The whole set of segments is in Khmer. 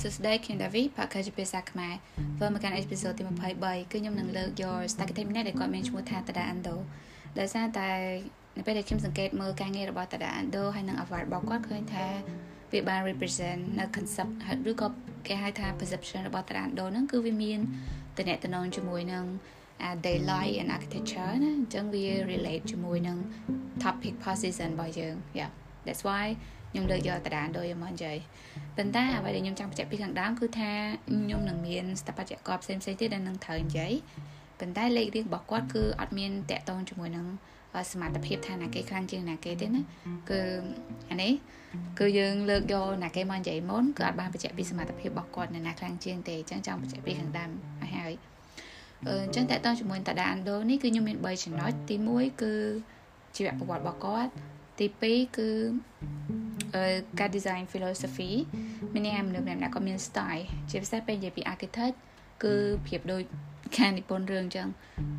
សួស្តីខ្ញុំដាវីផាកាជាភាសាខ្មែរធ្វើមកកាន់អេពីសូតទី23គឺខ្ញុំនឹងលើកយក Stargate ម្នាក់ដែលគាត់មានឈ្មោះថា Tada Ando ដោយសារតែនៅពេលដែលខ្ញុំសង្កេតមើលការងាររបស់ Tada Ando ហើយនឹង award របស់គាត់ឃើញថាវាបាន represent នៅ concept ឬក៏គេហៅថា perception របស់ Tada Ando ហ្នឹងគឺវាមានតំណែងជាមួយនឹង daylight and architecture ណាអញ្ចឹងវា relate ជាមួយនឹង topic position របស់យើង yeah that's why ខ្ញុំលើកយកតារានដោយមកនិយាយប៉ុន្តែអ្វីដែលខ្ញុំចង់បញ្ជាក់ពីខាងដើមគឺថាខ្ញុំនឹងមានស្ថាបត្យករផ្សេងផ្សេងទៀតដែលនឹងត្រូវនិយាយប៉ុន្តែលេខរៀងរបស់គាត់គឺអត់មានតកតងជាមួយនឹងសមត្ថភាពថាណាគេខ្លាំងជាងណាគេទេណាគឺអានេះគឺយើងលើកយកណាគេមកនិយាយមុនគឺអត់បានបញ្ជាក់ពីសមត្ថភាពរបស់គាត់នៅណាខ្លាំងជាងទេអញ្ចឹងចង់បញ្ជាក់ពីខាងដើមឲ្យហើយអឺអញ្ចឹងតកតងជាមួយតាដាអានដូនេះគឺខ្ញុំមាន3ចំណុចទី1គឺជីវប្រវត្តិរបស់គាត់ទី2គឺ ការ design philosophy មានន័យថាមនុស្សម្នាក់ៗក៏មាន style ជាពិសេសពេលនិយាយពី architect គឺប្រៀបដូចការនិពន្ធរឿងអញ្ចឹង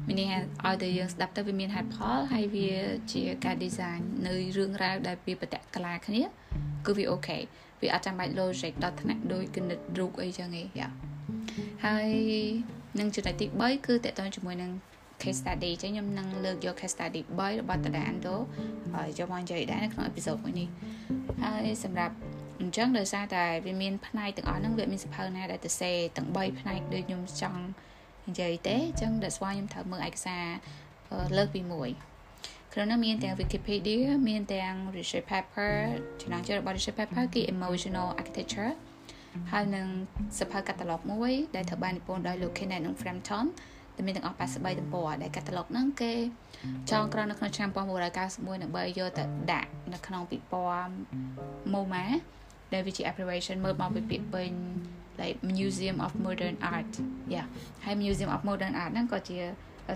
មានន័យថាឲ្យតែយើងស្ដាប់ទៅវាមានហេតុផលហើយវាជាការ design នៅរឿងរ៉ាវដែលវាប្រតិកលាគ្នា គឺវាអូខេវាអត់ចាំបាច់ logic ដល់ថ្នាក់ដូចគណិតរូបអីចឹងឯងយ៉ាហើយនឹងចំណុចទី3គឺតកតងជាមួយនឹង case study ចឹងខ្ញុំនឹងលើកយក case study 3របស់ Tada Ando ហើយយកមកនិយាយដែរនៅក្នុងអេពីសូតមួយនេះហើយសម្រាប់អញ្ចឹងដោយសារតែវាមានផ្នែកទាំងអស់ហ្នឹងវាមានសភៅណាដែលទៅសេទាំង3ផ្នែកដូចខ្ញុំចង់និយាយទេអញ្ចឹង that's why ខ្ញុំត្រូវមើលឯកសារលើកពីមួយក្នុងនោះមានទាំង Wikipedia មានទាំង research paper ចំណងជើងរបស់ research paper គឺ emotional architecture ហើយនឹងសភៅ catalog មួយដែលត្រូវបាននិពន្ធដោយលោក Kenneth និង Frampton ដែលមានទាំងអស់83ទំព័រដែល catalog ហ្នឹងគេចងក្រងនៅក្នុងឆ្នាំ1991ដើម្បីយកទៅដាក់នៅក្នុងពិព័រណ៍ MoMA ដែលវាជា abbreviation មើលមកពីពាក្យពេញ like Museum of Modern Art yeah ហើយ Museum of Modern Art ហ្នឹងក៏ជា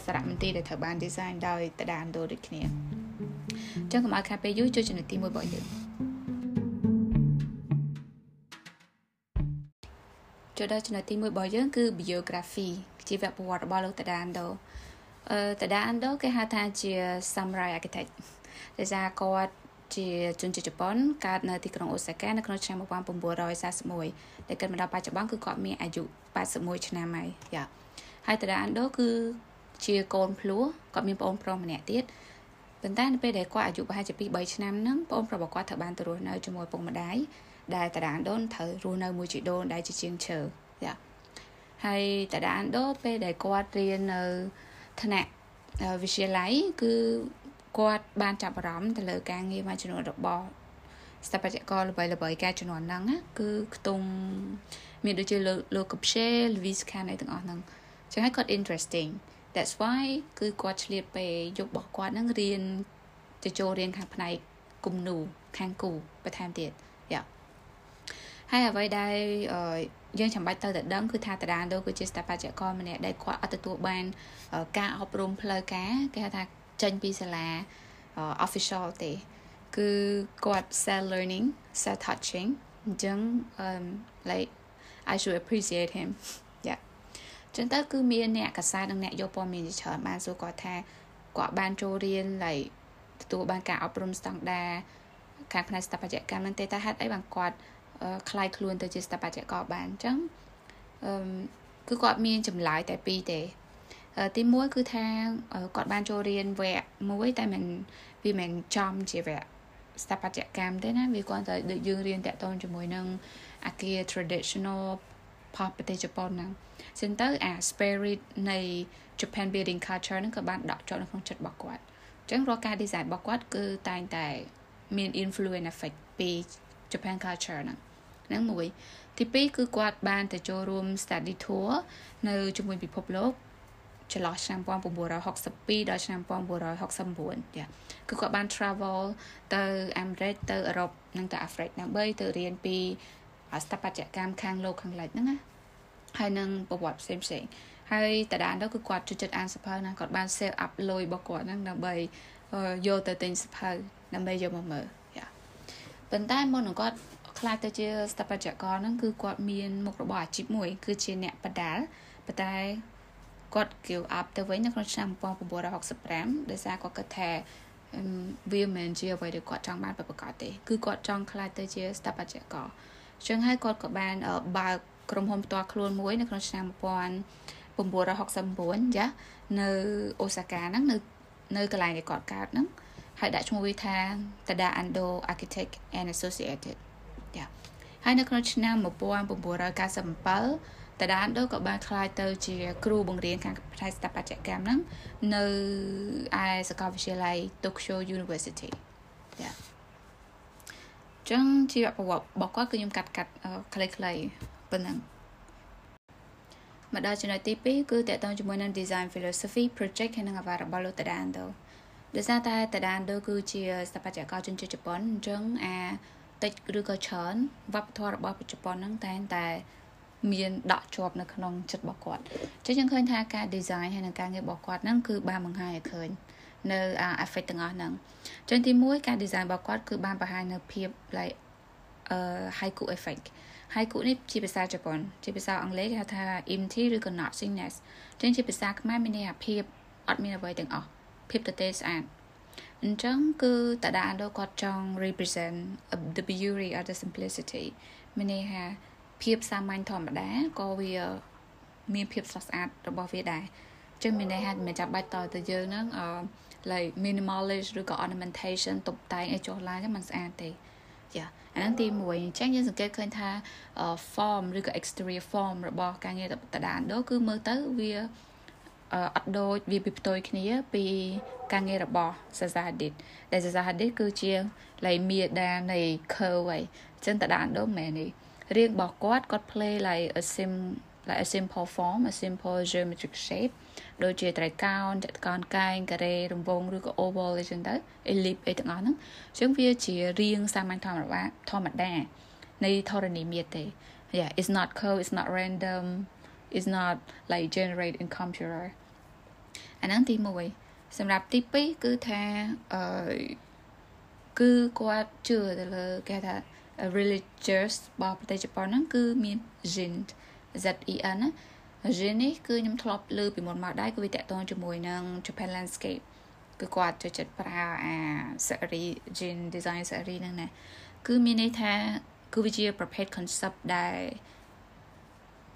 សារមន្ទីរដែលត្រូវបាន design ដោយតដានដូដូចគ្នាអញ្ចឹងកុំឲ្យខាតពេលយូរចូលចំណុចទី1របស់យើង ចូលដល់ចំណុចទី1របស់យើងគឺ biography ជីវប្រវត្តិរបស់លោកតាដាអានដូអឺតាដាអានដូគេហៅថាជា samurai architect ដោយសារគាត់ជាជនជាតិជប៉ុនកើតនៅទីក្រុងអូសាកានៅក្នុងឆ្នាំ1941ដែលគិតមកដល់បច្ចុប្បន្នគឺគាត់មានអាយុ81ឆ្នាំហើយយ៉ាហើយតាដាអានដូគឺជាកូនភ្លោះគាត់មានប្អូនប្រុសម្នាក់ទៀតប៉ុន្តែនៅពេលដែលគាត់អាយុប្រហែលជា2 3ឆ្នាំហ្នឹងប្អូនប្រុសរបស់គាត់ត្រូវបានទៅរស់នៅជាមួយពុកម្ដាយ ដែលតាដាអានដូត្រូវរស់នៅមួយជីដូនដែលជាជាងឈើយ៉ាហើយតាដាអានដូពេលដែលគាត់រៀននៅថ្នាក់វិទ្យាល័យគឺគាត់បានចាប់អារម្មណ៍ទៅលើការងារមួយចំនួនរបស់ស្ថាបត្យករល្បីល្បីការជំនាន់ហ្នឹងគឺខ្ទង់មានដូចជាលោកកបឆេលវីសខានអីទាំងអស់ហ្នឹងចឹងហើយគាត់ interesting that's why គឺគាត់ឆ្លៀតពេលយករបស់គាត់ហ្នឹងរៀនទៅចូលរៀនខាងផ្នែកគំនូខាងគូបន្ថែមទៀតយ៉ា ហើយអ្វីដែលយើងចាំបាច់ទៅតែដឹងគឺថាតារាដូគឺជាស្ថាបត្យករម្នាក់ដែលគាត់អត់ទទួលបាន ការអប់រំផ្លូវការគេហៅថាចេញពីសាលា official ទេគឺគាត់ self learning self touching អញ្ចឹង um like I should appreciate him yeah ចឹងទៅគឺមានអ្នកកសែតនិងអ្នកយកព័ត៌មានជាច្រើនបានសួរគាត់ថាគាត់បានចូលរៀន like ទទួលបានការអប់រំស្តង់ដារខាងផ្នែកស្ថាបត្យកម្មនឹងទេតែហេតុអីបានគាត់ คล้ายខ្លួនទៅជាស្ថាបត្យករបានអញ្ចឹងអឺគឺគាត់មានចម្លើយតែពីរទេទី1គឺថាគាត់បានចូលរៀនវគ្គមួយតែមិនវាមិនចំជាវគ្គស្ថាបត្យកម្មទេណាវាគាត់តែដូចយើងរៀនតាក់ទងជាមួយនឹងអាគារ traditional ផលប្រទេសជប៉ុនហ្នឹងចឹងទៅអា spirit នៃ Japan building culture ហ្នឹងក៏បានដកចូលនៅក្នុងចិត្តរបស់គាត់អញ្ចឹងរាល់ការ design របស់គាត់គឺតែងតែមាន influence effect ពី Japan culture ហ្នឹង ហ្នឹងមួយ ទី2គឺគាត់បានទៅចូលរួម study tour នៅជាមួយពិភពលោកចន្លោះឆ្នាំ1962ដល់ឆ្នាំ1969ចាគឺគាត់បាន travel ទៅអាមេរិកទៅអឺរ៉ុបនិងទៅអាហ្វ្រិកដើម្បីទៅរៀនពីស្ថាបត្យកម្មខាងលោកខាងលិចហ្នឹងណាហើយនឹងប្រវត្តិផ្សេងផ្សេងហើយតាដានទៅគឺគាត់ជួយចិត្តអានសភៅណាគាត់បាន save up លុយរបស់គាត់ហ្នឹងដើម្បីយកទៅទិញសភៅដើម្បីយកមកមើលយ៉ាប៉ុន្តែមុននឹងគាត់ ខ្លាចទៅជាស្ថាបត្យករហ្នឹងគឺគាត់មានមុខរបរអាជីពមួយ គឺជាអ្នកបដាលប៉ុន្តែគាត់ give up ទៅវិញនៅក្នុងឆ្នាំ1965ដោយសារគាត់គិតថាវាមិនជាអ្វីដែលគាត់ចង់បានប្រកបទេគឺគាត់ចង់ខ្លាចទៅជាស្ថាបត្យករចឹងហើយគាត់ក៏បានបើកក្រុមហ៊ុនផ្ទាល់ខ្លួនមួយនៅក្នុងឆ្នាំ1969ចានៅអូសាកាហ្នឹងនៅនៅកន្លែងដែលគាត់កើតហ្នឹងហើយដាក់ឈ្មោះវាថា Tada Ando Architect and Associated ចាហើយនៅក្នុងឆ្នាំ1997តាដានដូក៏បានខ្លាយទៅជាគ្រូបង្រៀនខាងផ្នែកស្ថាបត្យកម្មហ្នឹងនៅឯសាកលវិទ្យាល័យ Tokyo University ចាចឹងជីវប្រវត្តិរបស់គាត់គឺខ្ញុំកាត់កាត់ខ្លីៗប៉ុណ្ណឹងមកដល់ចំណុចទី2គឺតកតងជាមួយនឹង design philosophy project ហើយនឹងអ្វីរបស់លោកតាដានដូដោយសារតែតាដានដូគឺជាស្ថាបត្យករជនជាតិជប៉ុនអញ្ចឹងអា តិចឬក៏ច្រើនវប្បធម៌របស់ជប៉ុនហ្នឹងតែងតែមានដកជាប់នៅក្នុងចិត្តរបស់គាត់អញ្ចឹងយើងឃើញថាការ design ហើយនឹងការងាររបស់គាត់ហ្នឹងគឺបានបង្ហាញឲ្យឃើញនៅ effect ទាំងអស់ហ្នឹងអញ្ចឹងទី1ការ design របស់គាត់គឺបានបង្ហាញនៅភាព like អឺ haiku effect haiku នេះជាភាសាជប៉ុនជាភាសាអង់គ្លេសគេហៅថា empty ឬក៏ nothingness អញ្ចឹងជាភាសាខ្មែរមានន័យថាភាពអត់មានអ្វីទាំងអស់ភាពទទេស្អាត អញ្ចឹងគឺតាដាអាដូគាត់ចង់ represent the beauty of the simplicity មានន័យថាភាពសាមញ្ញធម្មតាក៏វាមានភាពស្រស់ស្អាតរបស់វាដែរចឹងមានន័យថាមិនចាំបាច់តទៅយើងហ្នឹងអឺ like minimalist ឬក៏ ornamentation តុបតែងឲ្យចុះឡើងហ្នឹងมันស្អាតទេយ៉ាអាហ្នឹងទី1អញ្ចឹងយើងសង្កេតឃើញថា form ឬក៏ exterior form របស់ការងារតដានដូគឺមើលទៅវា អត់ដូចវាពីផ្ទុយគ្នាពីការងាររបស់ Zaza Hadid ដែល Zaza Hadid គឺជា like មាតានៃ curve ហើយអញ្ចឹងតដានដូមែននេះរៀងរបស់គាត់គាត់ play like a sim like a simple form a simple geometric shape ដូចជាត្រីកោណចតុកោណកែងការ៉េរង្វង់ឬក៏ oval អីចឹងទៅ ellipse អីទាំងអស់ហ្នឹងអញ្ចឹងវាជារាងសាមញ្ញធម្មតាធម្មតានៃធរណីមាត្រទេ yeah it's not code it's not random it's not like generate in computer អាហ្នឹងទី1សម្រាប់ទី2គឺថាអឺគឺគាត់ជឿទៅលើគេថា religious របស់ប្រទេសជប៉ុនហ្នឹងគឺមាន Jin Z E N ណា Jin នេះគឺខ្ញុំធ្លាប់លើពីមុនមកដែរគឺវាតកតងជាមួយនឹង Japan landscape គឺគាត់ចូលចិត្តប្រើអា series Jin design series ហ្នឹងណាគឺមានន័យថាគឺវាជាប្រភេទ concept ដែល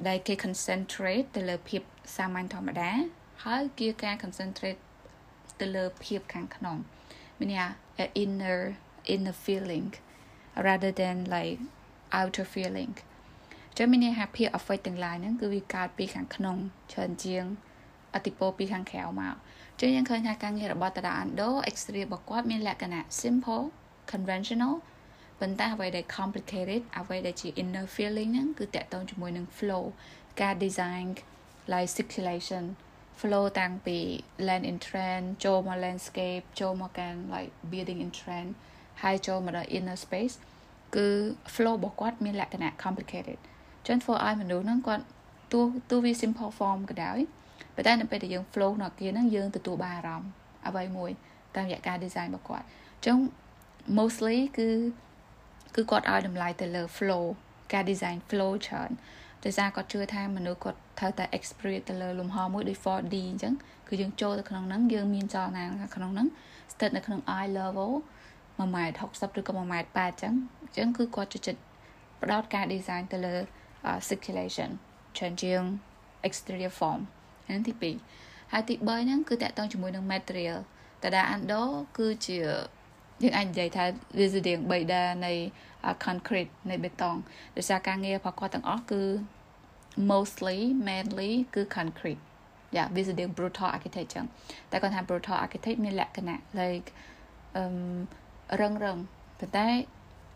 ដែលគេ concentrate ទៅលើភាពសាមញ្ញធម្មតា ហើយគឺការ concentrate ទៅលើភាពខាងក្នុងមានន័យថា inner inner feeling rather than like outer feeling ចឹងមានន័យថាភាព affect ទាំង lain ហ្នឹងគឺវាកើតពីខាងក្នុងច្រើនជាងអតិពលពីខាងក្រៅមកចឹងយើងឃើញថាការងាររបស់តារា Ando exterior របស់គាត់មានលក្ខណៈ simple conventional ប៉ុន្តែអ្វីដែល complicated អ្វីដែលជា inner feeling ហ្នឹងគឺតកតងជាមួយនឹង flow ការ design like circulation flow តាំងពី land in trend ចូលមក landscape ចូលមកកាន់ like building in trend ហើយចូលមកដល់ inner space គឺ flow របស់គាត់មានលក្ខណៈ complicated ចឹងធ្វើឲ្យមនុស្សហ្នឹងគាត់ទោះទោះវា simple form ក៏ដោយប៉ុន្តែនៅពេលដែលយើង flow នៅ kia ហ្នឹងយើងទទួលបានអារម្មណ៍អ្វីមួយតាមរយៈការ design របស់គាត់ចឹង mostly គឺគឺគាត់ឲ្យតម្លៃទៅលើ flow ការ design flow ច្រើន ដោយសារគាត់ជឿថាមនុស្សគាត់ត្រូវតែ experience ទៅលើលំហមួយដូច 4D អញ្ចឹងគឺយើងចូលទៅក្នុងហ្នឹងយើងមានចលនាក្នុងហ្នឹងស្ថិតនៅក្នុង eye level 1ម៉ែត្រ60ឬក៏1ម៉ែត្រ8អញ្ចឹងអញ្ចឹងគឺគាត់ចូលចិត្តផ្ដោតការ design ទៅលើ circulation ច្រើនជាង exterior form ហ្នឹងទី2ហើយទី3ហ្នឹងគឺតកតងជាមួយនឹង material តាដា Ando គឺជាយើងអាចនិយាយថាវាជារៀង3ដានៃ concrete នៃបេតុងដោយសារការងាររបស់គាត់ទាំងអស់គឺ mostly mainly គឺ concrete យ៉ាវាជារៀង brutal architect ចឹងតែគាត់ថា brutal architect មានលក្ខណៈ like អឺរឹងរឹងប៉ុន្តែ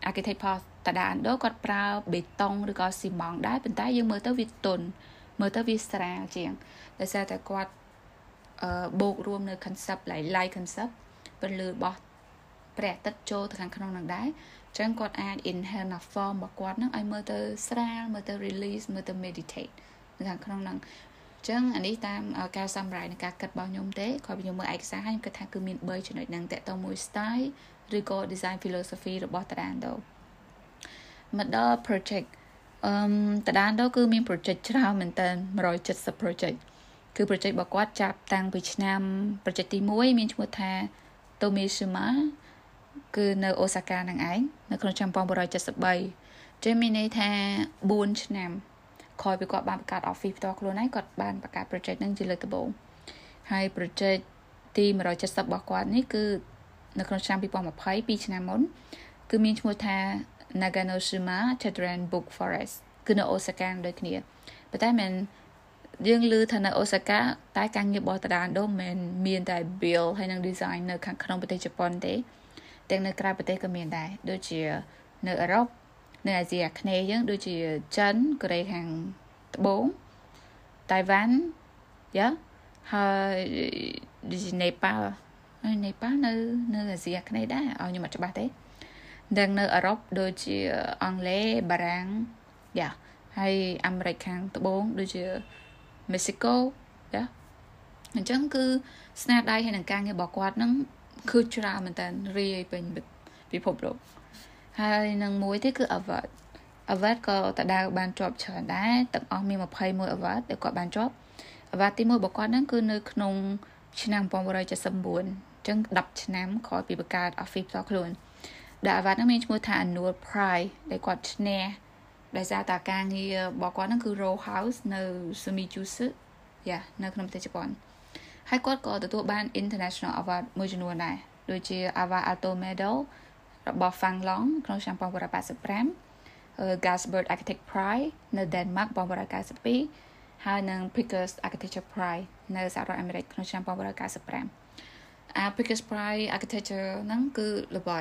architect ផលតាដាអានដូគាត់ប្រើបេតុងឬក៏ស៊ីម៉ង់ដែរប៉ុន្តែយើងមើលទៅវាទន់មើលទៅវាស្រាលជាងដោយសារតែគាត់អឺបូករួមនៅ concept like light concept ពន្លឺរបស់ ព្រះអាទិត្យចូលទៅខាងក្នុងនឹងដែរអញ្ចឹងគាត់អាច inhale ណា form របស់គាត់ហ្នឹងឲ្យមើលទៅស្រាលមើលទៅ release មើលទៅ meditate នៅខាងក្នុងហ្នឹងចឹងអានេះតាមការសម្រាយនៃការគិតរបស់ខ្ញុំទេគាត់ខ្ញុំមើលឯកសារហើយខ្ញុំគិតថាគឺមាន3ចំណុចហ្នឹងតកតមួយ style ឬក៏ design philosophy របស់ Tadando មកដល់ project អឺ Tadando គឺមាន project ច្រើនមែនតើ170 project គឺ project របស់គាត់ចាប់តាំងពីឆ្នាំ project ទី1មានឈ្មោះថា Tomishima គឺនៅអូសាកានឹងឯងនៅក្នុងឆ្នាំ1973ចឹងមានន័យថា4ឆ្នាំក្រោយពីគាត់បានបង្កើត office ផ្ទាល់ខ្លួនហើយគាត់បានបង្កើត project ហ្នឹងជាលើកដំបូងហើយ project ទី170របស់គាត់នេះគឺនៅក្នុងឆ្នាំ2020 2ឆ្នាំមុន គឺមានឈ្មោះថា Naganoshima Children Book Forest គឺនៅអូសាកាដូចគ្នាប៉ុន្តែមិនយើងឮថានៅអូសាកាតែការងាររបស់តាដានដូមិនមានតែ build ហើយនិង design នៅខាងក្នុងប្រទេសជប៉ុនទេ ទាំងនៅក្រៅប្រទេសក៏មានដែរដូចជានៅអឺរ៉ុបនៅអាស៊ីអាគ្នេយ៍យើងដូចជាចិនកូរ៉េខាងត្បូងតៃវ៉ាន់យ៉ាហើយដូចជានេប៉ាល់ហើយនេប៉ាល់នៅនៅអាស៊ីអាគ្នេយ៍ដែរឲ្យខ្ញុំអត់ច្បាស់ទេទាំងនៅអឺរ៉ុបដូចជាអង់គ្លេសបារាំងយ៉ាហើយអាមេរិកខាងត្បូងដូចជាមេស៊ីកូយ៉ាអញ្ចឹងគឺស្នាដៃហើយនឹងការងាររបស់គាត់ហ្នឹង គឺច្រើនមែនតើរាយពេញពិភពលោកហើយនឹងមួយទៀតគឺ Award Award ក៏តដៅបានជាប់ច្រើនដែរទាំងអស់មាន21 Award ដែលគាត់បានជាប់ Award ទី1របស់គាត់ហ្នឹងគឺនៅក្នុងឆ្នាំ1979អញ្ចឹង10ឆ្នាំក្រោយពីបង្កើត Office ផ្ទាល់ខ្លួនដែល Award ហ្នឹងមានឈ្មោះថា Annual Prize ដែលគាត់ឈ្នះដោយសារតែការងាររបស់គាត់ហ្នឹងគឺ Row House នៅ Sumijusu យ៉ានៅក្នុងប្រទេសជប៉ុន ហើយគាត់ក៏ទទួលបាន International Award មួយចំនួនដែរដូចជា Award Alto Medal របស់ Fang Long ក្នុងឆ្នាំ1985 Gasbird Architect Prize នៅ Denmark 1992ហើយនិង Pickers Architecture Prize នៅសហរដ្ឋអាមេរិកក្នុងឆ្នាំ1995អា Pickers Prize Architecture ហ្នឹងគឺល្បី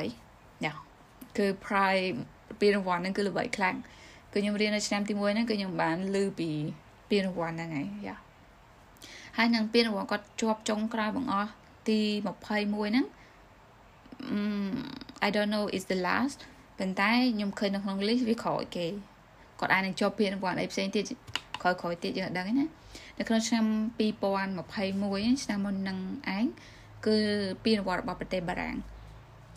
យ៉ាគឺ Prize ពានរង្វាន់ហ្នឹងគឺល្បីខ្លាំងគឺខ្ញុំរៀននៅឆ្នាំទី1ហ្នឹងគឺខ្ញុំបានឮពីពានរង្វាន់ហ្នឹងហើយយ៉ា ហើយនឹងពានរង្វាន់គាត់ជាប់ចុងក្រោយបង្អស់ទី21ហ្នឹង I don't know is the last ប៉ុន្តែខ្ញុំឃើញនៅក្នុង list វាក្រោយគេគាត់អាចនឹងជាប់ពានរង្វាន់អីផ្សេងទៀតក្រោយក្រោយទៀតយើងអត់ដឹងទេណានៅក្នុងឆ្នាំ2021ឆ្នាំមុននឹងឯងគឺពានរង្វាន់របស់ប្រទេសបារាំង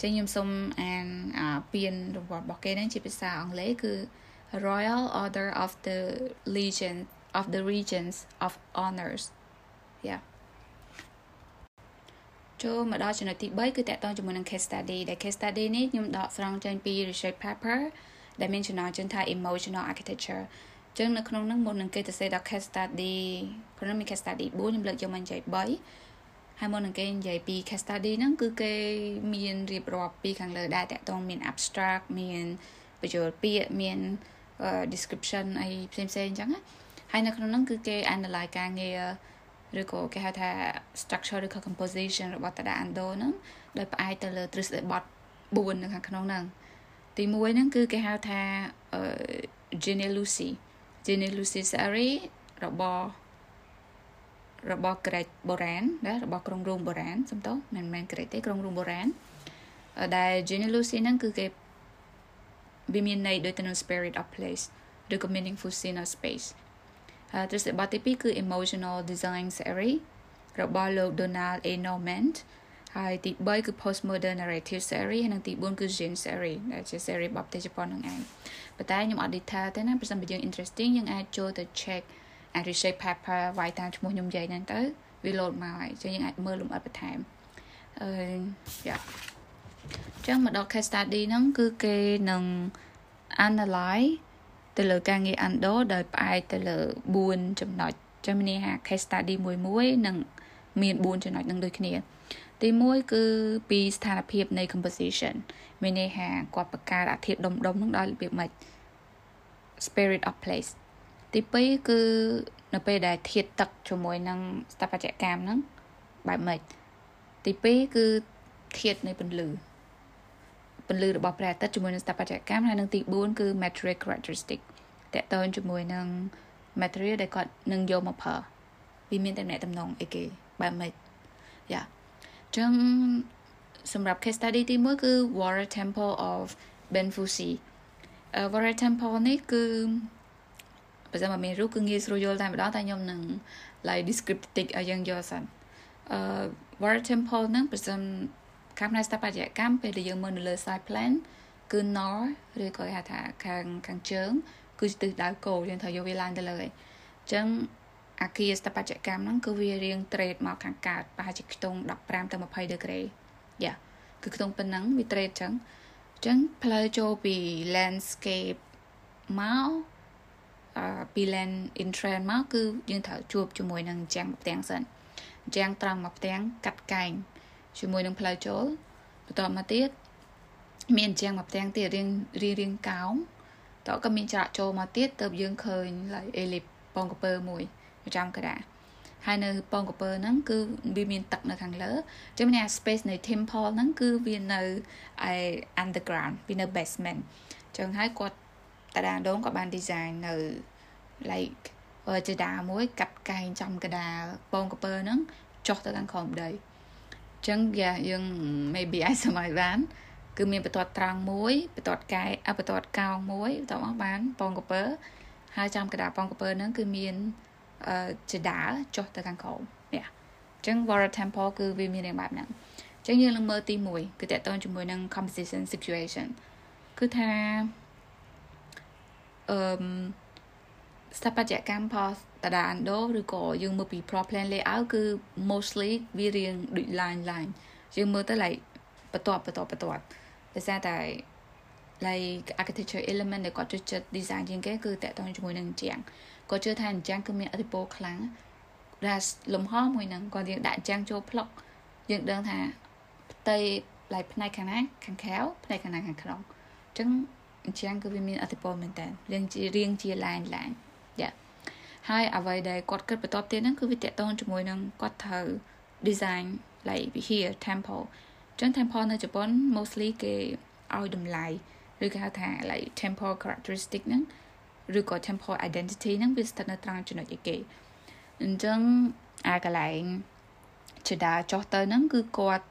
ចឹងខ្ញុំសូមអានពានរង្វាន់របស់គេហ្នឹងជាភាសាអង់គ្លេសគឺ Royal Order of the Legion of the Regions of Honors yeah ចូលមកដល់ចំណុចទី3គឺតកតងជាមួយនឹង case study ដែល case study នេះខ្ញុំដកស្រង់ចេញពី research paper ដែលមានចំណងជើងថា emotional architecture ចឹងនៅក្នុងហ្នឹងមុននឹងគេទៅសេដល់ case study ក្នុងមាន case study 4ខ្ញុំលើកយកមកនិយាយ3ហើយមុននឹងគេនិយាយពី case study ហ្នឹងគឺគេមានរៀបរាប់ពីខាងលើដែរតកតងមាន abstract មានបញ្ចូលពាក្យមាន description អីផ្សេងផ្សេងអញ្ចឹងហើយនៅក្នុងហ្នឹងគឺគេ analyze ការងារ ឬក៏គេហៅថា structure ឬក៏ composition របស់តាដា Ando ហ្នឹងដោយផ្អែកទៅលើទ្រឹស្ដីបទ4នៅខាងក្នុងហ្នឹងទី1ហ្នឹងគឺគេហៅថា Gene Lucy Gene Lucy Sari របស់របស់ក្រិចបុរាណណារបស់ក្រុងរ៉ូមបុរាណសំទោសមិនមែនក្រិចទេក្រុងរ៉ូមបុរាណដែល Gene Lucy ហ្នឹងគឺគេវាមានន័យដូចទៅនឹង spirit of place ឬក៏ meaningful scene of space ទ្រឹស្ដីបទទី2គឺ emotional design theory របស់លោក Donald A. Normand ហើយទី3គឺ postmodern narrative theory ហើយនិងទី4គឺ Jin theory ដែលជា theory របស់ប្រទេសជប៉ុននឹងឯងប៉ុន្តែខ្ញុំអត់ detail ទេណាប្រសិនបើយើង interesting យើងអាចចូលទៅ check អាច research paper វាយតាមឈ្មោះខ្ញុំនិយាយហ្នឹងទៅវា load មកហើយចឹងយើងអាចមើលលម្អិតបន្ថែមអឺយ៉ាចឹងមកដល់ case study ហ្នឹងគឺគេនឹង analyze ទៅលើការងារ Ando ដោយផ្អែកទៅលើ4ចំណុចចាំមានថា case study មួយមួយនឹងមាន4ចំណុចនឹងដូចគ្នា ទី1គឺពីស្ថានភាពនៃ composition មានន័យថាគាត់បង្កើតអាធាតុដុំដុំនឹងដោយរបៀបម៉េច spirit of place ទី2គឺនៅពេលដែលធាតុទឹកជាមួយនឹងស្ថាបត្យកម្មហ្នឹងបែបម៉េចទី2គឺធាតុនៃពន្លឺ ពន្លឺរបស់ព្រះអាទិត្យជាមួយនឹងស្ថាបត្យកម្មហើយនឹងទី4គឺ material characteristic តកតងជាមួយនឹង material ដែលគាត់នឹងយកមកប្រើវាមានតំណែងតំណងអីគេបែបម៉េចយ៉ាចឹងសម្រាប់ case study ទី1គឺ Water Temple of Benfusi uh, Water Temple នេះគឺបើសិនមកមានរូបគឺងាយស្រួលយល់តែម្ដងតែខ្ញុំនឹង like descriptive ឲ្យយើងយល់សិនអឺ Water Temple ហ្នឹងបើសិន ខាងផ្នែកស្ថាបត្យកម្មពេលដែលយើងមើលនៅលើ side plan គឺ north ឬក៏គេហៅថាខាងខាងជើង គឺជាទិសដៅគោលយើងត្រូវយកវាឡើងទៅលើអញ្ចឹងអាគារស្ថាបត្យកម្មហ្នឹងគឺវារៀង trade មកខាងកើតប្រហែលជាខ្ទង់15ទៅ20ដឺក្រេយ៉ាគឺខ្ទង់ប៉ុណ្ណឹងវា trade អញ្ចឹងអញ្ចឹងផ្លូវចូលពី landscape មកអឺពី land in trend មកគឺយើងត្រូវជួបជាមួយនឹងចាំងផ្ទាំងសិនចាំងត្រង់មកផ្ទាំងកាត់កែង ជាមួយនឹងផ្លូវចូលបន្តមកទៀតមានចាំងមកផ្ទាំងទៀតរៀងរៀងរៀងកោងតើក៏មានច្រាក់ចូលមកទៀតទៅយើងឃើញ like elip បងកពើមួយប្រចាំក្តារហើយនៅពងកពើហ្នឹងគឺវាមានទឹកនៅខាងលើចឹងមាន space នៃ temple ហ្នឹងគឺវានៅឯ underground វានៅ basement ចឹងហើយគាត់តាដាដងក៏បាន design នៅ like ចេដាមួយកាត់កែងចំកដាលពងកពើហ្នឹងចុះទៅខាងក្រោមដី ចឹងយ៉ាយើង maybe អាចសម័យបាន គឺមានបន្ទាត់ត្រង់មួយបន្ទាត់កែអបន្ទាត់កោងមួយបន្ទាប់មកបានពងកពើហើយចំកដាលពងកពើហ្នឹងគឺមានអឺចដាលចុះទៅខាងក្រោមនេះអញ្ចឹង Vara Temple គឺវាមានបែបហ្នឹងអញ្ចឹងយើងនឹងមើលទី1គឺតកតងជាមួយនឹង composition situation គឺថាអឺ ស្ថាបត្យកម្មផលតាដាអានដូឬក៏យើងមើលពី floor plan layout គឺ mostly វារៀងដូច line line យើងមើលទៅ like បន្ទាត់បន្ទាត់បន្ទាត់ដោយសារតែ like architecture element ដែលគាត់ចូលចិត្ត design ជាងគេគឺតកតងជាមួយនឹងជាងគាត់ជឿថាអញ្ចឹងគឺមានឥទ្ធិពលខ្លាំងដែលលំហមួយហ្នឹងគាត់យើងដាក់អញ្ចឹងចូលផ្លុកយើងដឹងថាផ្ទៃ like ផ្នែកខាងណាខាងក្រៅផ្នែកខាងណាខាងក្នុងអញ្ចឹងអញ្ចឹងគឺវាមានឥទ្ធិពលមែនតើរៀងជារៀងជា line line យ៉ា ហើយអ្វីដែលគាត់គិតបន្ទាប់ទៀតហ្នឹងគឺវាតកតងជាមួយនឹងគាត់ត្រូវ design like here temple ចឹង temple នៅជប៉ុន mostly គេឲ្យតម្លៃឬគេហៅថា like temple characteristic ហ្នឹងឬក៏ temple identity ហ្នឹងវាស្ថិតនៅត្រង់ចំណុចអីគេអញ្ចឹងអាកន្លែងជាដាចុះទៅហ្នឹងគឺគាត់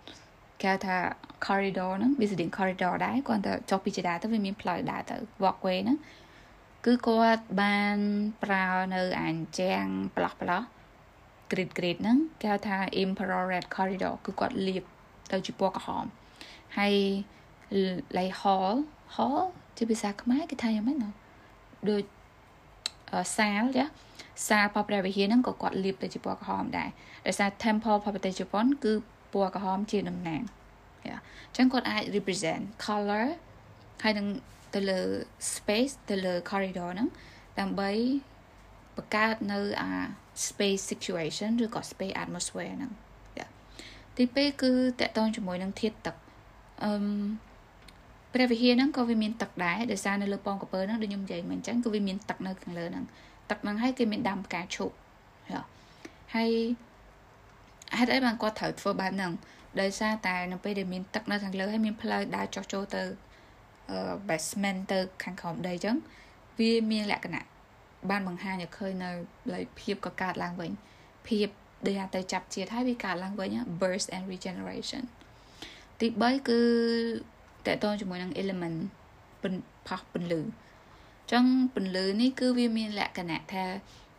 គេថា corridor ហ្នឹង visiting corridor ដែរគាត់ទៅចុះពីជាដាទៅវាមានផ្លូវដើរទៅ walkway ហ្នឹង គឺគាត់បានប្រើនៅអានជាងប្លោះប្លោះ grid grid ហ្នឹងគេហៅថា infrared corridor គឺគាត់លាបទៅជាពណ៌ក្រហមហើយ like hall hall ជាភាសាខ្មែរគេថាយ៉ាងម៉េចណាដូចសាលចាសាលផលព្រះវិហារហ្នឹងក៏គាត់លាបទៅជាពណ៌ក្រហមដែរដោយសារ temple ផលប្រទេសជប៉ុនគឺពណ៌ក្រហមជាតំណាងយ៉ាអញ្ចឹងគាត់អាច represent color ហើយនឹង ទៅលើ space ទៅលើ corridor ហ្នឹងដើម្បីបង្កើតនៅអា space situation ឬក៏ space atmosphere ហ្នឹងទី2គឺតកតងជាមួយនឹងធាតុទឹកអឺព្រះវិហារហ្នឹងក៏វាមានទឹកដែរដោយសារនៅលើពងកពើហ្នឹងដូចខ្ញុំនិយាយមកអញ្ចឹងគឺវាមានទឹកនៅខាងលើហ្នឹងទឹកហ្នឹងហើយគេមានដាំផ្កាឈូកហើយហេតុអីបានគាត់ត្រូវធ្វើបែបហ្នឹងដោយសារតែនៅពេលដែលមានទឹកនៅខាងលើហើយមានផ្លូវដើរចុះចូលទៅអឺ basement ទៅខាងក្រោមដីអញ្ចឹងវាមានលក្ខណៈបានបង្ហាញឲ្យឃើញនៅលភាពក៏កើតឡើងវិញភាពដូចថាទៅចាប់ជាតិហើយវាកើតឡើងវិញ burst and regeneration ទី3គឺតកតងជាមួយនឹង element ផោះពន្លឺចឹងពន្លឺនេះគឺវាមានលក្ខណៈថា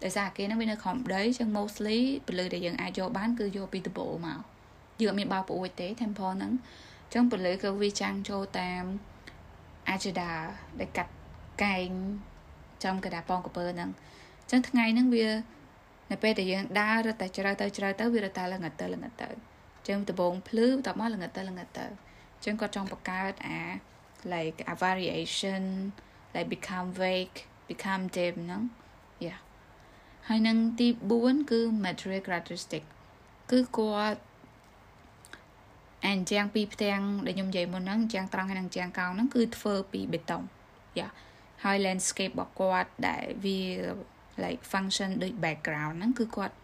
ដោយសារគេហ្នឹងវានៅក្រោមដីចឹង mostly ពន្លឺដែលយើងអាចយកបានគឺយកពីដំបូលមកយើងអត់មានបោកប្រួយទេ temple ហ្នឹងចឹងពន្លឺគឺវាចាំងចូលតាម agenda ដែលកាត់កែងចំកដាប៉ងកពើហ្នឹងចឹងថ្ងៃហ្នឹងវានៅពេលដែលយើងដើររត់តែជ្រៅទៅជ្រៅទៅវារត់តែល្ងិតទៅល្ងិតទៅចឹងដំបងភ្លឺបន្ទាប់មកល្ងិតទៅល្ងិតទៅចឹងគាត់ចង់បង្កើតអា like a variation like become vague become dim ហ្នឹង yeah ហើយនឹងទី4គឺ material characteristic គឺគាត់ អានជាងពីផ្ទាំងដែលខ្ញុំនិយាយមុនហ្នឹងជាងត្រង់ហើយនឹងជាងកោងហ្នឹងគឺធ្វើពីបេតុងយ៉ាហើយ landscape របស់គាត់ដែលវា like function ដូច background ហ្នឹងគឺគាត់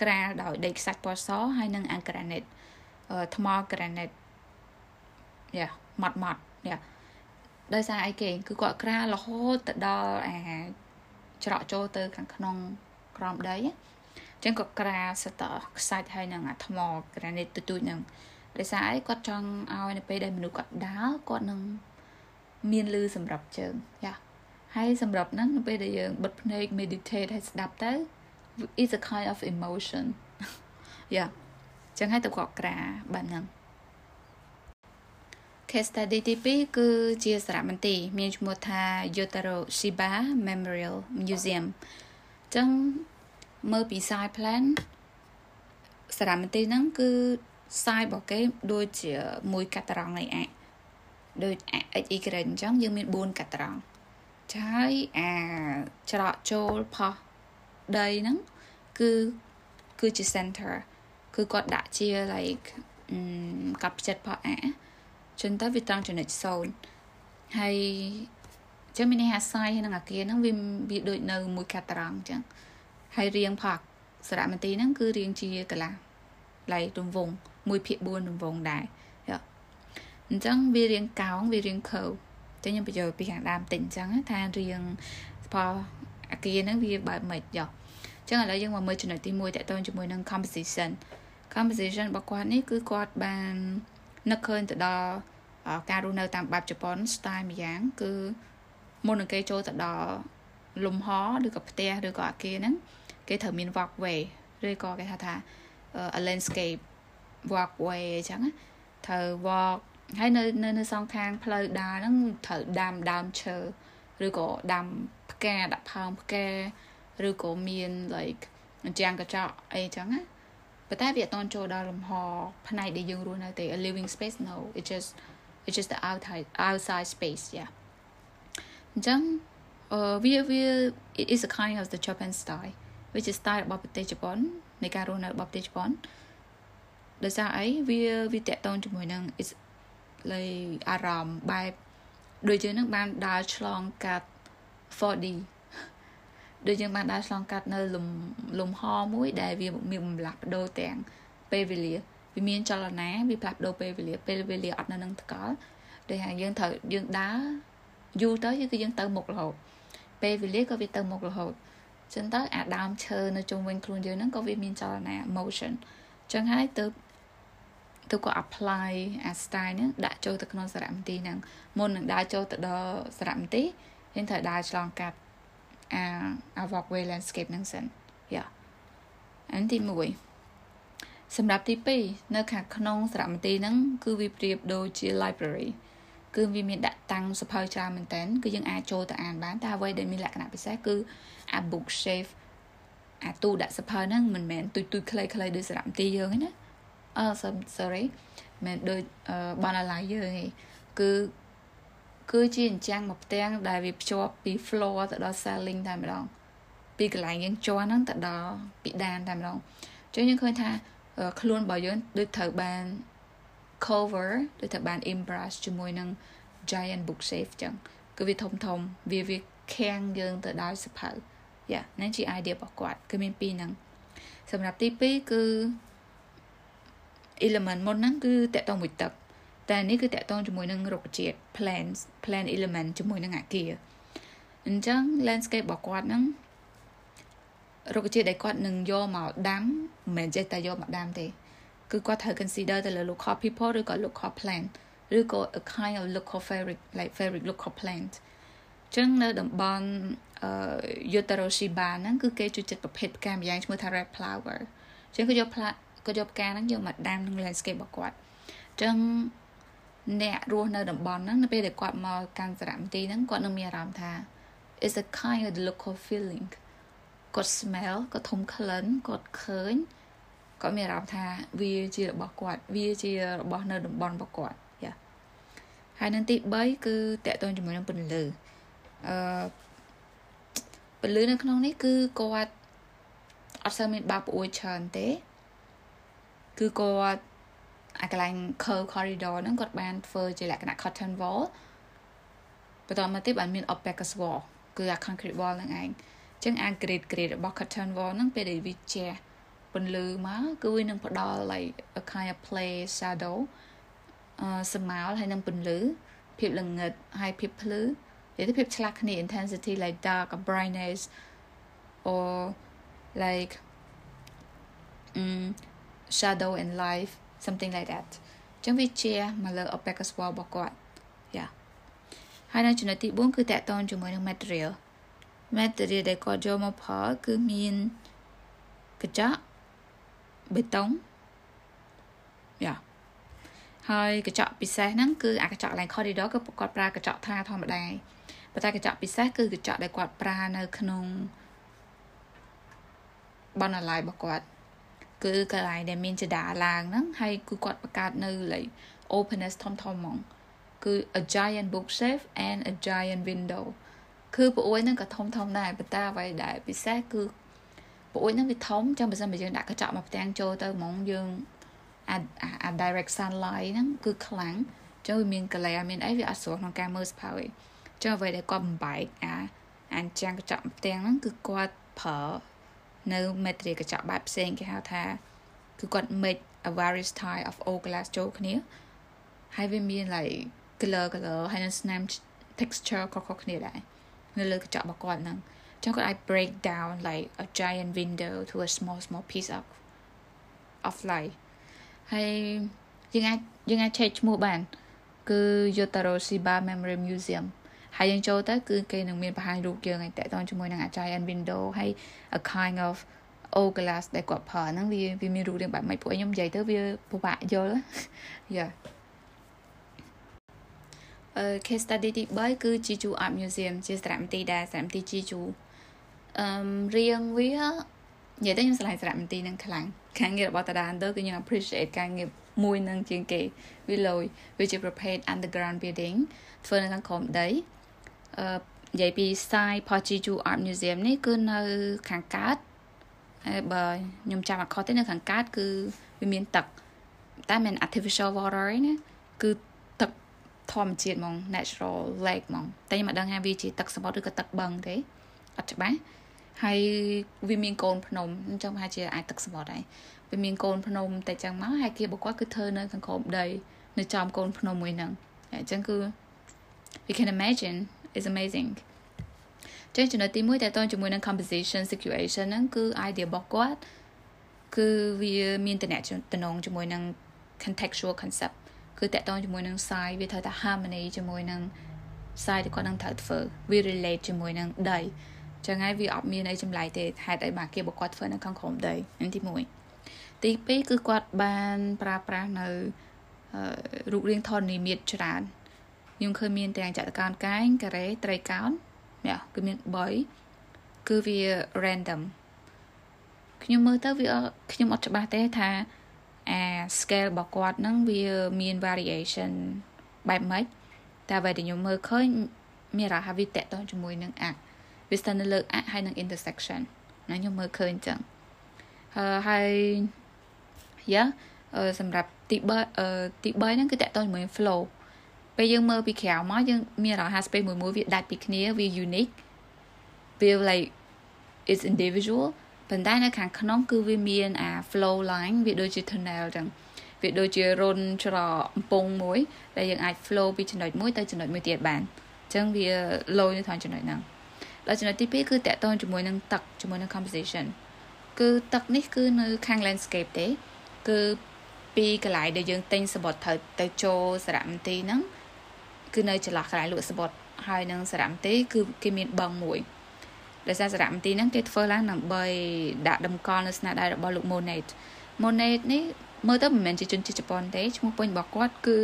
ក្រាលដោយដីខ្សាច់ពណ៌សហើយនឹង granite ថ្ម granite យ៉ាម៉ត់ម៉ត់យ៉ាដោយសារអីគេគឺគាត់ក្រាលរហូតទៅដល់អាច្រកចូលទៅខាងក្នុងក្រោមដីអញ្ចឹងក៏ក្រាលសតខ្សាច់ហើយនឹងអាថ្ម granite ទូចៗហ្នឹង ដោយសារអីគាត់ចង់ឲ្យនៅពេលដែលមនុស្សគាត់ដើរគាត់នឹងមានលឺសម្រាប់ជើងយ៉ាហើយសម្រាប់ហ្នឹងនៅពេលដែលយើងបិទភ្នែក meditate ហើយស្ដាប់ទៅ is a kind of emotion យ៉ាចឹងហើយទៅគាត់ក្រាបែបហ្នឹង case study ទី2គឺជាសារមន្ទីរមានឈ្មោះថា Yotaro Shiba Memorial Museum ចឹងមើលពី side plan សារមន្ទីរហ្នឹងគឺ size របស់គេដូចជាមួយកាត់ត្រង់នៃអាដូច x y អញ្ចឹងយើងមាន4កាត់ត្រង់ហើយអាច្រកចូលផុសដីហ្នឹងគឺគឺជា center គឺគាត់ដាក់ជា like កាប់ចិត្តផុសអាចឹងទៅវាត្រង់ចំណុច0ហើយចឹងមានន័យថាសាយក្នុងអាគារហ្នឹងវាវាដូចនៅមួយកាត់ត្រង់ចឹងហើយរៀងផកសារមន្ទីរហ្នឹងគឺរៀងជាកន្លះ ឡៃរង្វង់1ភាគ4រង្វង់ដែរអញ្ចឹងវារៀងកោងវារៀងខើតែខ្ញុំបញ្យល់ពីខាងដើមតិចអញ្ចឹងថារៀងផលអាគារហ្នឹងវាបែបម៉េចយោអញ្ចឹងឥឡូវយើងមកមើលចំណុចទី1តកតងជាមួយនឹង composition composition របស់គាត់នេះគឺគាត់បាននឹកឃើញទៅដល់ការរស់នៅតាមបែបជប៉ុន style ម្យ៉ាង គឺមុននឹងគេចូលទៅដល់លំហឬក៏ផ្ទះឬក៏អាគារហ្នឹងគេត្រូវមាន walkway ឬក៏គេហៅថា a landscape walkway អញ្ចឹងត្រូវ walk ហើយនៅនៅនៅសងខាងផ្លូវដើរហ្នឹងត្រូវដាំដើមឈើឬក៏ដាំផ្កាដាក់ផើងផ្កាឬក៏មាន like អញ្ចឹងកញ្ចក់អីចឹងណាប៉ុន្តែវាអត់តន់ចូលដល់លំហផ្នែកដែលយើងរស់នៅទេ a living space no it just it just the outside outside space yeah អញ្ចឹងអឺវាវា it is a kind of the Japan style which is style របស់ប្រទេសជប៉ុន នៃការរស់នៅរបស់ប្រទេសជប៉ុនដោយសារអីវាវាតកតងជាមួយនឹង is លេអារម្មណ៍បែបដូចយើងនឹងបានដើរឆ្លងកាត់ 4D ដូចយើងបានដើរឆ្លងកាត់នៅលំលំហមួយដែលវាមានបំលាស់បដូរទាំងពេលវេលាវាមានចលនាវាផ្លាស់ប្ដូរពេលវេលាពេលវេលាអត់នៅនឹងថ្កល់ដូចថាយើងត្រូវយើងដើរយូរទៅគឺយើងទៅមុខរហូតពេលវេលាក៏វាទៅមុខរហូត ចឹងទៅអាដើមឈើនៅជុំវិញខ្លួនយើងហ្នឹងក៏វាមានចលនា motion ចឹងហើយទៅទៅក៏ apply អា style ហ្នឹងដាក់ចូលទៅក្នុងសារមន្ទីរហ្នឹងមុននឹងដើរចូលទៅដល់សារមន្ទីរយើងត្រូវដើរឆ្លងកាត់អាអា walkway landscape ហ្នឹងសិនយ៉ាអានទី1សម្រាប់ទី2នៅខាងក្នុងសារមន្ទីរហ្នឹងគឺវាប្រៀបដូចជា library គឺវាមានដាក់តាំងសភៅច្រើនមែនតើគឺយើងអាចចូលទៅអានបានតែអ្វីដែលមានលក្ខណៈពិសេសគឺអា book shelf អាទូដាក់សភៅហ្នឹងមិនមែនទុយទុយខ្លីៗដូចសារមន្ទីរយើងទេណាអឺ sorry មិនដូចបណ្ណាឡាយយើងទេគឺគឺជាអញ្ចឹងមកផ្ទាំងដែលវាភ្ជាប់ពី floor ទៅដល់ ceiling តែម្ដងពីកន្លែងយើងជន់ហ្នឹងទៅដល់ពីដានតែម្ដងអញ្ចឹងយើងឃើញថាខ្លួនរបស់យើងដូចត្រូវបាន cover ដូចត្រូវបាន impress ជាមួយនឹង giant bookshelf ចឹងគឺវាធំធំវាវាខាំងយើងទៅដល់សភៅយ៉ាហ្នឹងជា idea របស់គាត់គឺមានពីរហ្នឹងសម្រាប់ទី2គឺ element មុនហ្នឹងគឺតកតងមួយទឹកតែនេះគឺតកតងជាមួយនឹងរុក្ខជាតិ plants plant element ជាមួយនឹងអាគារអញ្ចឹង landscape របស់គាត់ហ្នឹងរុក្ខជាតិដែលគាត់នឹងយកមកដាំមិនមែនចេះតែយកមកដាំទេ គឺគាត់ត្រូវ consider ទៅលើ local people ឬក៏ local plant ឬក៏ a kind of local fabric like fabric local plant ចឹងនៅតំបន់អឺ Yotaroshiba ហ្នឹងគឺគេជួយចិត្តប្រភេទផ្កាម្យ៉ាងឈ្មោះថា red flower ចឹងគឺយកផ្លាក៏យកផ្កាហ្នឹងយកមកដាំក្នុង landscape របស់គាត់ចឹងអ្នករស់នៅតំបន់ហ្នឹងនៅពេលដែលគាត់មកកាន់សារមន្ទីរហ្នឹងគាត់នឹងមានអារម្មណ៍ថា is a kind of local feeling គាត់ smell គាត់ធំក្លិនគាត់ឃើញ គាត់មានអារម្មណ៍ថាវាជារបស់គាត់វាជារបស់នៅតំបន់របស់គាត់យ៉ាហើយនឹងទី3គឺតកតងជាមួយនឹងពន្លឺអឺពន្លឺនៅក្នុងនេះគឺគាត់អត់សូវមានបើកប្អួយច្រើនទេ គឺគាត់អាកន្លែង curve corridor ហ្នឹងគាត់បានធ្វើជាលក្ខណៈ curtain wall បន្តមកទៀតបានមាន opaque wall គឺអា concrete wall ហ្នឹងឯងអញ្ចឹងអា grade grade របស់ curtain wall ហ្នឹងពេលដែលវាជះ ពន្លឺមកគឺវានឹងផ្ដល់ like a kind of play shadow អឺស្មោលហើយនឹងពន្លឺភាពល្ងឹតហើយភាពភ្លឺនិយាយទៅភាពឆ្លាស់គ្នា intensity like dark or brightness or like um shadow and life something like that ចឹងវាជាមកលើ opaque wall របស់គាត់យ៉ាហើយនៅចំណុចទី4គឺតកតងជាមួយនឹង material material ដែលគាត់យកមកផលគឺមានកញ្ចក់ បេតុងយ៉ាហើយកញ្ចក់ពិសេសហ្នឹងគឺអាកញ្ចក់ line corridor គឺគាត់ប្រើកញ្ចក់ថាធម្មតាប៉ុន្តែកញ្ចក់ពិសេសគឺកញ្ចក់ដែលគាត់ប្រើនៅក្នុងបណ្ណាល័យរបស់គាត់គឺកន្លែងដែលមានចដាឡើងហ្នឹងហើយគឺគាត់បង្កើតនៅ like openness ធំធំហ្មងគឺ a giant bookshelf and a giant window គឺប្រួយហ្នឹងក៏ធំធំដែរប៉ុន្តែអ្វីដែលពិសេសគឺ ប្រួយហ្នឹងវាធំចឹងបើសិនបើយើងដាក់កញ្ចក់មកផ្ទាំងចូលទៅហ្មងយើងអាអា direct sunlight ហ្នឹងគឺខ្លាំងចឹងវាមាន glare មានអីវាអត់ស្រួលក្នុងការមើលសភៅឯងចឹងអ្វីដែលគាត់បំបែកអាអាចាំងកញ្ចក់ផ្ទាំងហ្នឹងគឺគាត់ប្រើនៅ material កញ្ចក់បែបផ្សេងគេហៅថាគឺគាត់ make a various type of all glass ចូលគ្នាហើយវាមាន like color color ហើយនឹងស្នាម texture ខុសៗគ្នាដែរនៅលើកញ្ចក់របស់គាត់ហ្នឹង ចឹងគាត់អាច break down like a giant window to a small small piece of of light ហើយយើងអាចយើងអាច check ឈ្មោះបាន គឺ Yotaro Shiba Memory Museum ហើយយើងចូលទៅគឺគេនឹងមានបង្ហាញរូបយើងឲ្យតកតងជាមួយនឹង Giant Window ហើយ a kind of O glass ដែលគាត់ប្រើហ្នឹងវាវាមានរូបរាងបែបម៉េចពួកខ្ញុំនិយាយទៅវាពិបាកយល់យ៉ាអឺ case study ទី3គឺ Jeju Art Museum ជាសារមន្ទីរដែលសារមន្ទីរ Jeju អឺរៀងវានិយាយទៅខ្ញុំឆ្លៃសារមន្ទីរនឹងខ្លាំងការងាររបស់តាដានទៅគឺខ្ញុំ appreciate ការងារមួយនឹងជាងគេវាលយវាជាប្រភេទ underground building ធ្វើនៅខាងក្រោមដីអឺនិយាយពី site Pochiju Art Museum នេះគឺនៅខាងកើតហើយបើខ្ញុំចាំអត់ខុសទេនៅខាងកើតគឺវាមានទឹកតែមិន artificial water ទេណាគឺទឹកធម្មជាតិហ្មង natural lake ហ្មងតែខ្ញុំមិនដឹងថាវាជាទឹកសមុទ្រឬក៏ទឹកបឹងទេអត់ច្បាស់ ហើយវាមានកូនភ្នំអញ្ចឹងប្រហែលជាអាចទឹកសមុទ្រដែរវាមានកូនភ្នំតែចឹងមកហើយគេបកគាត់គឺធ្វើនៅខាងក្រោមដីនៅចំកូនភ្នំមួយហ្នឹងអញ្ចឹងគឺ you can imagine is amazing ចឹងចំណុចទី1តើតើជាមួយនឹង composition situation ហ្នឹងគឺ idea របស់គាត់គឺវាមានតំណែងជាមួយនឹង contextual concept គឺតកតងជាមួយនឹង side វាត្រូវតែ harmony ជាមួយនឹង side ដែលគាត់នឹងត្រូវធ្វើវា relate ជាមួយនឹងដី ចឹងហើយវាអត់មានអីចម្លែកទេហេតុអីបាទគេបគាត់ធ្វើនៅខាងក្រោមដីនឹងទី1ទី2គឺគាត់បានប្រើប្រាស់នៅរូបរាងធរណីមាត្រច្រើនខ្ញុំឃើញមានទាំងចតុកោណកែងការ៉េត្រីកោណនេះគឺមាន3គឺវា random ខ្ញុំមើលទៅវាខ្ញុំអត់ច្បាស់ទេថាអា scale របស់គាត់ហ្នឹងវាមាន variation បែបម៉េចតែអ្វីដែលខ្ញុំមើលឃើញមានរហ័សវាតកតងជាមួយនឹង act វាស្ថិតនៅលើ act ហើយនឹង intersection ណាខ្ញុំមើលឃើញអញ្ចឹងហើយយ៉ាសម្រាប់ទី3ទី3ហ្នឹងគឺតកតងជាមួយ flow ពេលយើងមើលពីក្រៅមកយើងមានអារម្មណ៍ថា space មួយមួយវាដាច់ពីគ្នាវា unique វា like is individual ប៉ុន្តែនៅខាងក្នុងគឺវាមានអា flow line វាដូចជា tunnel ចឹងវាដូចជារុនច្រកំពង់មួយដែលយើងអាច flow ពីចំណុចមួយទៅចំណុចមួយទៀតបានអញ្ចឹងវា low នៅក្នុងចំណុចហ្នឹង ដល់ចំណុចទី2គឺតកតងជាមួយនឹងទឹកជាមួយនឹង composition គឺទឹកនេះគឺនៅខាង landscape ទេ គឺពីកន្លែងដែលយើងទិញសបុតត្រូវទៅចូលសារមន្ទីរហ្នឹងគឺនៅចន្លោះកន្លែងលក់សបុតហើយនឹងសារមន្ទីរគឺគេមានបឹងមួយដោយសារសារមន្ទីរហ្នឹងគេធ្វើឡើងដើម្បីដាក់តម្កល់នៅស្នាដៃរបស់លោក Monet Monet នេះមើលទៅមិនមែនជាជនជាតិជប៉ុនទេឈ្មោះពេញរបស់គាត់គឺ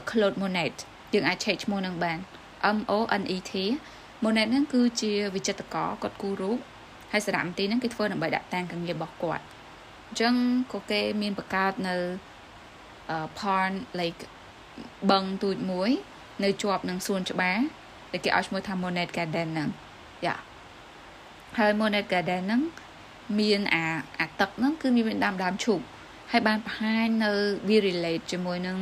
a Claude Monet យើងអាចឆែកឈ្មោះនឹងបាន M O N E T Monet ហ្នឹងគឺជាវិចិត្រករគាត់គូររូបហើយសារមន្ទីរហ្នឹងគេធ្វើដើម្បីដាក់តាំងការងាររបស់គាត់អញ្ចឹងក៏គេមានបង្កើតនៅ pond like បឹងទូចមួយ នៅជាប់នឹងសួនច្បារដែលគេឲ្យឈ្មោះថា Monet Garden ហ្នឹងយ៉ាហើយ Monet Garden ហ្នឹងមានអាអាទឹកហ្នឹងគឺមានដើមដើមឈូកហើយបានបង្ហាញនៅវា relate ជាមួយនឹង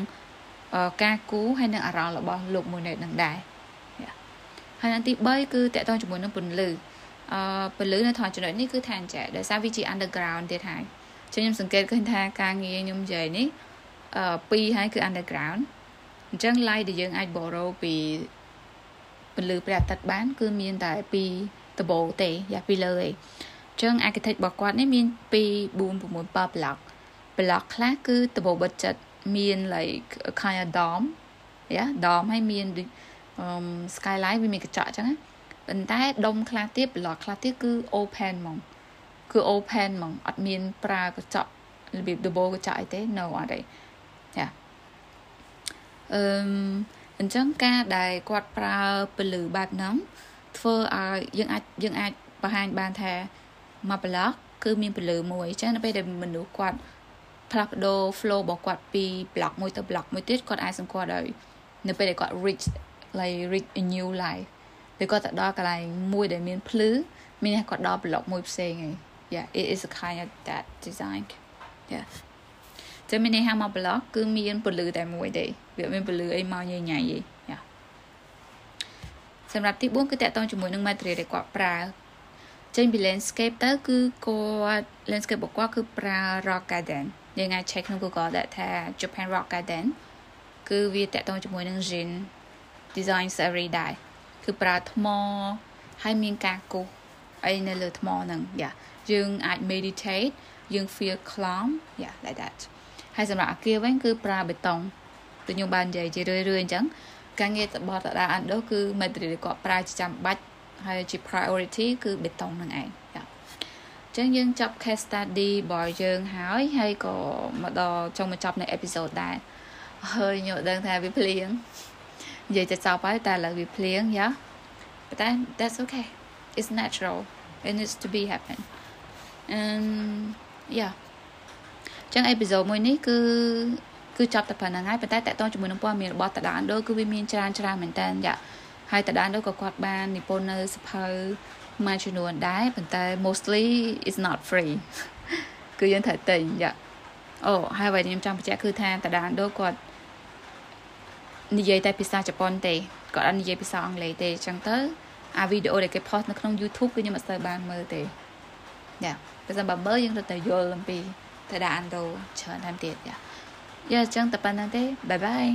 ការគូហើយនឹងអារម្មណ៍របស់លោក Monet នឹងដែរ ហើយនៅទី3គឺតកតងជាមួយនឹងពន្លឺអឺពន្លឺនៅថតចំណុចនេះគឺថាអញ្ចឹងដោយសារវាជា underground ទៀតហើយចឹងខ្ញុំសង្កេតឃើញថាការងារខ្ញុំនិយាយនេះអឺពីរហើយគឺ underground អញ្ចឹង light ដែលយើងអាច borrow ពីពន្លឺព្រះអាទិត្យបាន គឺមានតែពីដបូទេយ៉ាពីលើឯងអញ្ចឹង architect របស់គាត់នេះមានពី4 6 7 block block ខ្លះគឺដបូបិទចិត្តមាន like kind of dome យ៉ា dome ហើយមានអឺ skyline វាមានកញ្ចក់អញ្ចឹងណាប៉ុន្តែដុំខ្លះទៀត block ខ្លះទៀតគឺ open ហ្មងគឺ open ហ្មងអត់មានប្រើកញ្ចក់របៀបដបូកញ្ចក់អីទេ no អត់ទេចាអឺអញ្ចឹងការដែលគាត់ប្រើពលឺបែបហ្នឹងធ្វើឲ្យយើងអាចយើងអាចបង្ហាញបានថាមួយប្លុកគឺមានពលឺមួយអញ្ចឹងនៅពេលដែលមនុស្សគាត់ផ្លាស់ប្ដូរ flow របស់គាត់ពីប្លុកមួយទៅប្លុកមួយទៀតគាត់អាចសង្កត់ឲ្យនៅពេលដែលគាត់ reach like reach a new life ឬក៏ទៅដល់កន្លែងមួយដែលមានភ្លឺមានអ្នកគាត់ដល់ប្លុកមួយផ្សេងឯង yeah it is a kind of that design yeah ចាំមានន័យថាមកប្លុកគឺមានពលឺតែមួយទេវាមានពលឺអីមកញ៉ៃញ៉ៃទេ yeah សម្រាប់ទី4គឺតកតងជាមួយនឹង material ដែលគាត់ប្រើចេញពី landscape ទៅគឺគាត់ landscape របស់គាត់គឺប្រើ rock garden យើងអាច check ក្នុង Google ដាក់ថា Japan rock garden គឺវាតកតងជាមួយនឹង Jin design series ដែរគឺប្រើថ្មហើយមានការគូសអីនៅលើថ្មហ្នឹងយ៉ាយើងអាច meditate យើង feel calm yeah like that ហើយសម្រាប់អាគារវិញគឺប្រើបេតុងដូចខ្ញុំបាននិយាយជារឿយៗអញ្ចឹងការងាររបស់តាដាអានដូគឺ material គាត់ប្រើជាចាំបាច់ហើយជា priority គឺបេតុងហ្នឹងឯងយ៉ាអញ្ចឹងយើងចប់ case study របស់យើងហើយហើយក៏មកដល់ចុងបញ្ចប់នៃ episode ដែរហើយខ្ញុំដឹងថាវាភ្លៀង និយាយទៅចប់ហើយតែឥឡូវវាភ្លៀងយ៉ា but then that's okay it's natural it needs to be happen and yeah ចឹងអេពីសូតមួយនេះគឺគឺចប់តែប៉ុណ្្នឹងហើយប៉ុន្តែតកតងជាមួយនឹងព័ត៌មានរបស់តដានដូគឺវាមានច្រើនច្រើនមែនតើយ៉ាហើយតដានដូក៏គាត់បាននិពន្ធនៅសភៅមួយចំនួនដែរប៉ុន្តែ mostly is not free គឺយើងត្រូវទិញយ៉ាអូហើយអ្វីខ្ញុំចង់បញ្ជាក់គឺថាតដានដូគាត់ និយាយតែភាសាជប៉ុនទេគាត់អត់និយាយភាសាអង់គ្លេសទេអញ្ចឹងទៅអាវីដេអូដែលគេ post នៅក្នុង YouTube គឺខ្ញុំអត់ស្ទើរបានមើលទេយ៉ាបើសិនបើមើលយើងត្រូវតែយល់អំពីទៅដាក់អានដូច្រើនថែមទៀតយ៉ាយ៉ាអញ្ចឹងតែប៉ុណ្្នឹងទេបាយបាយ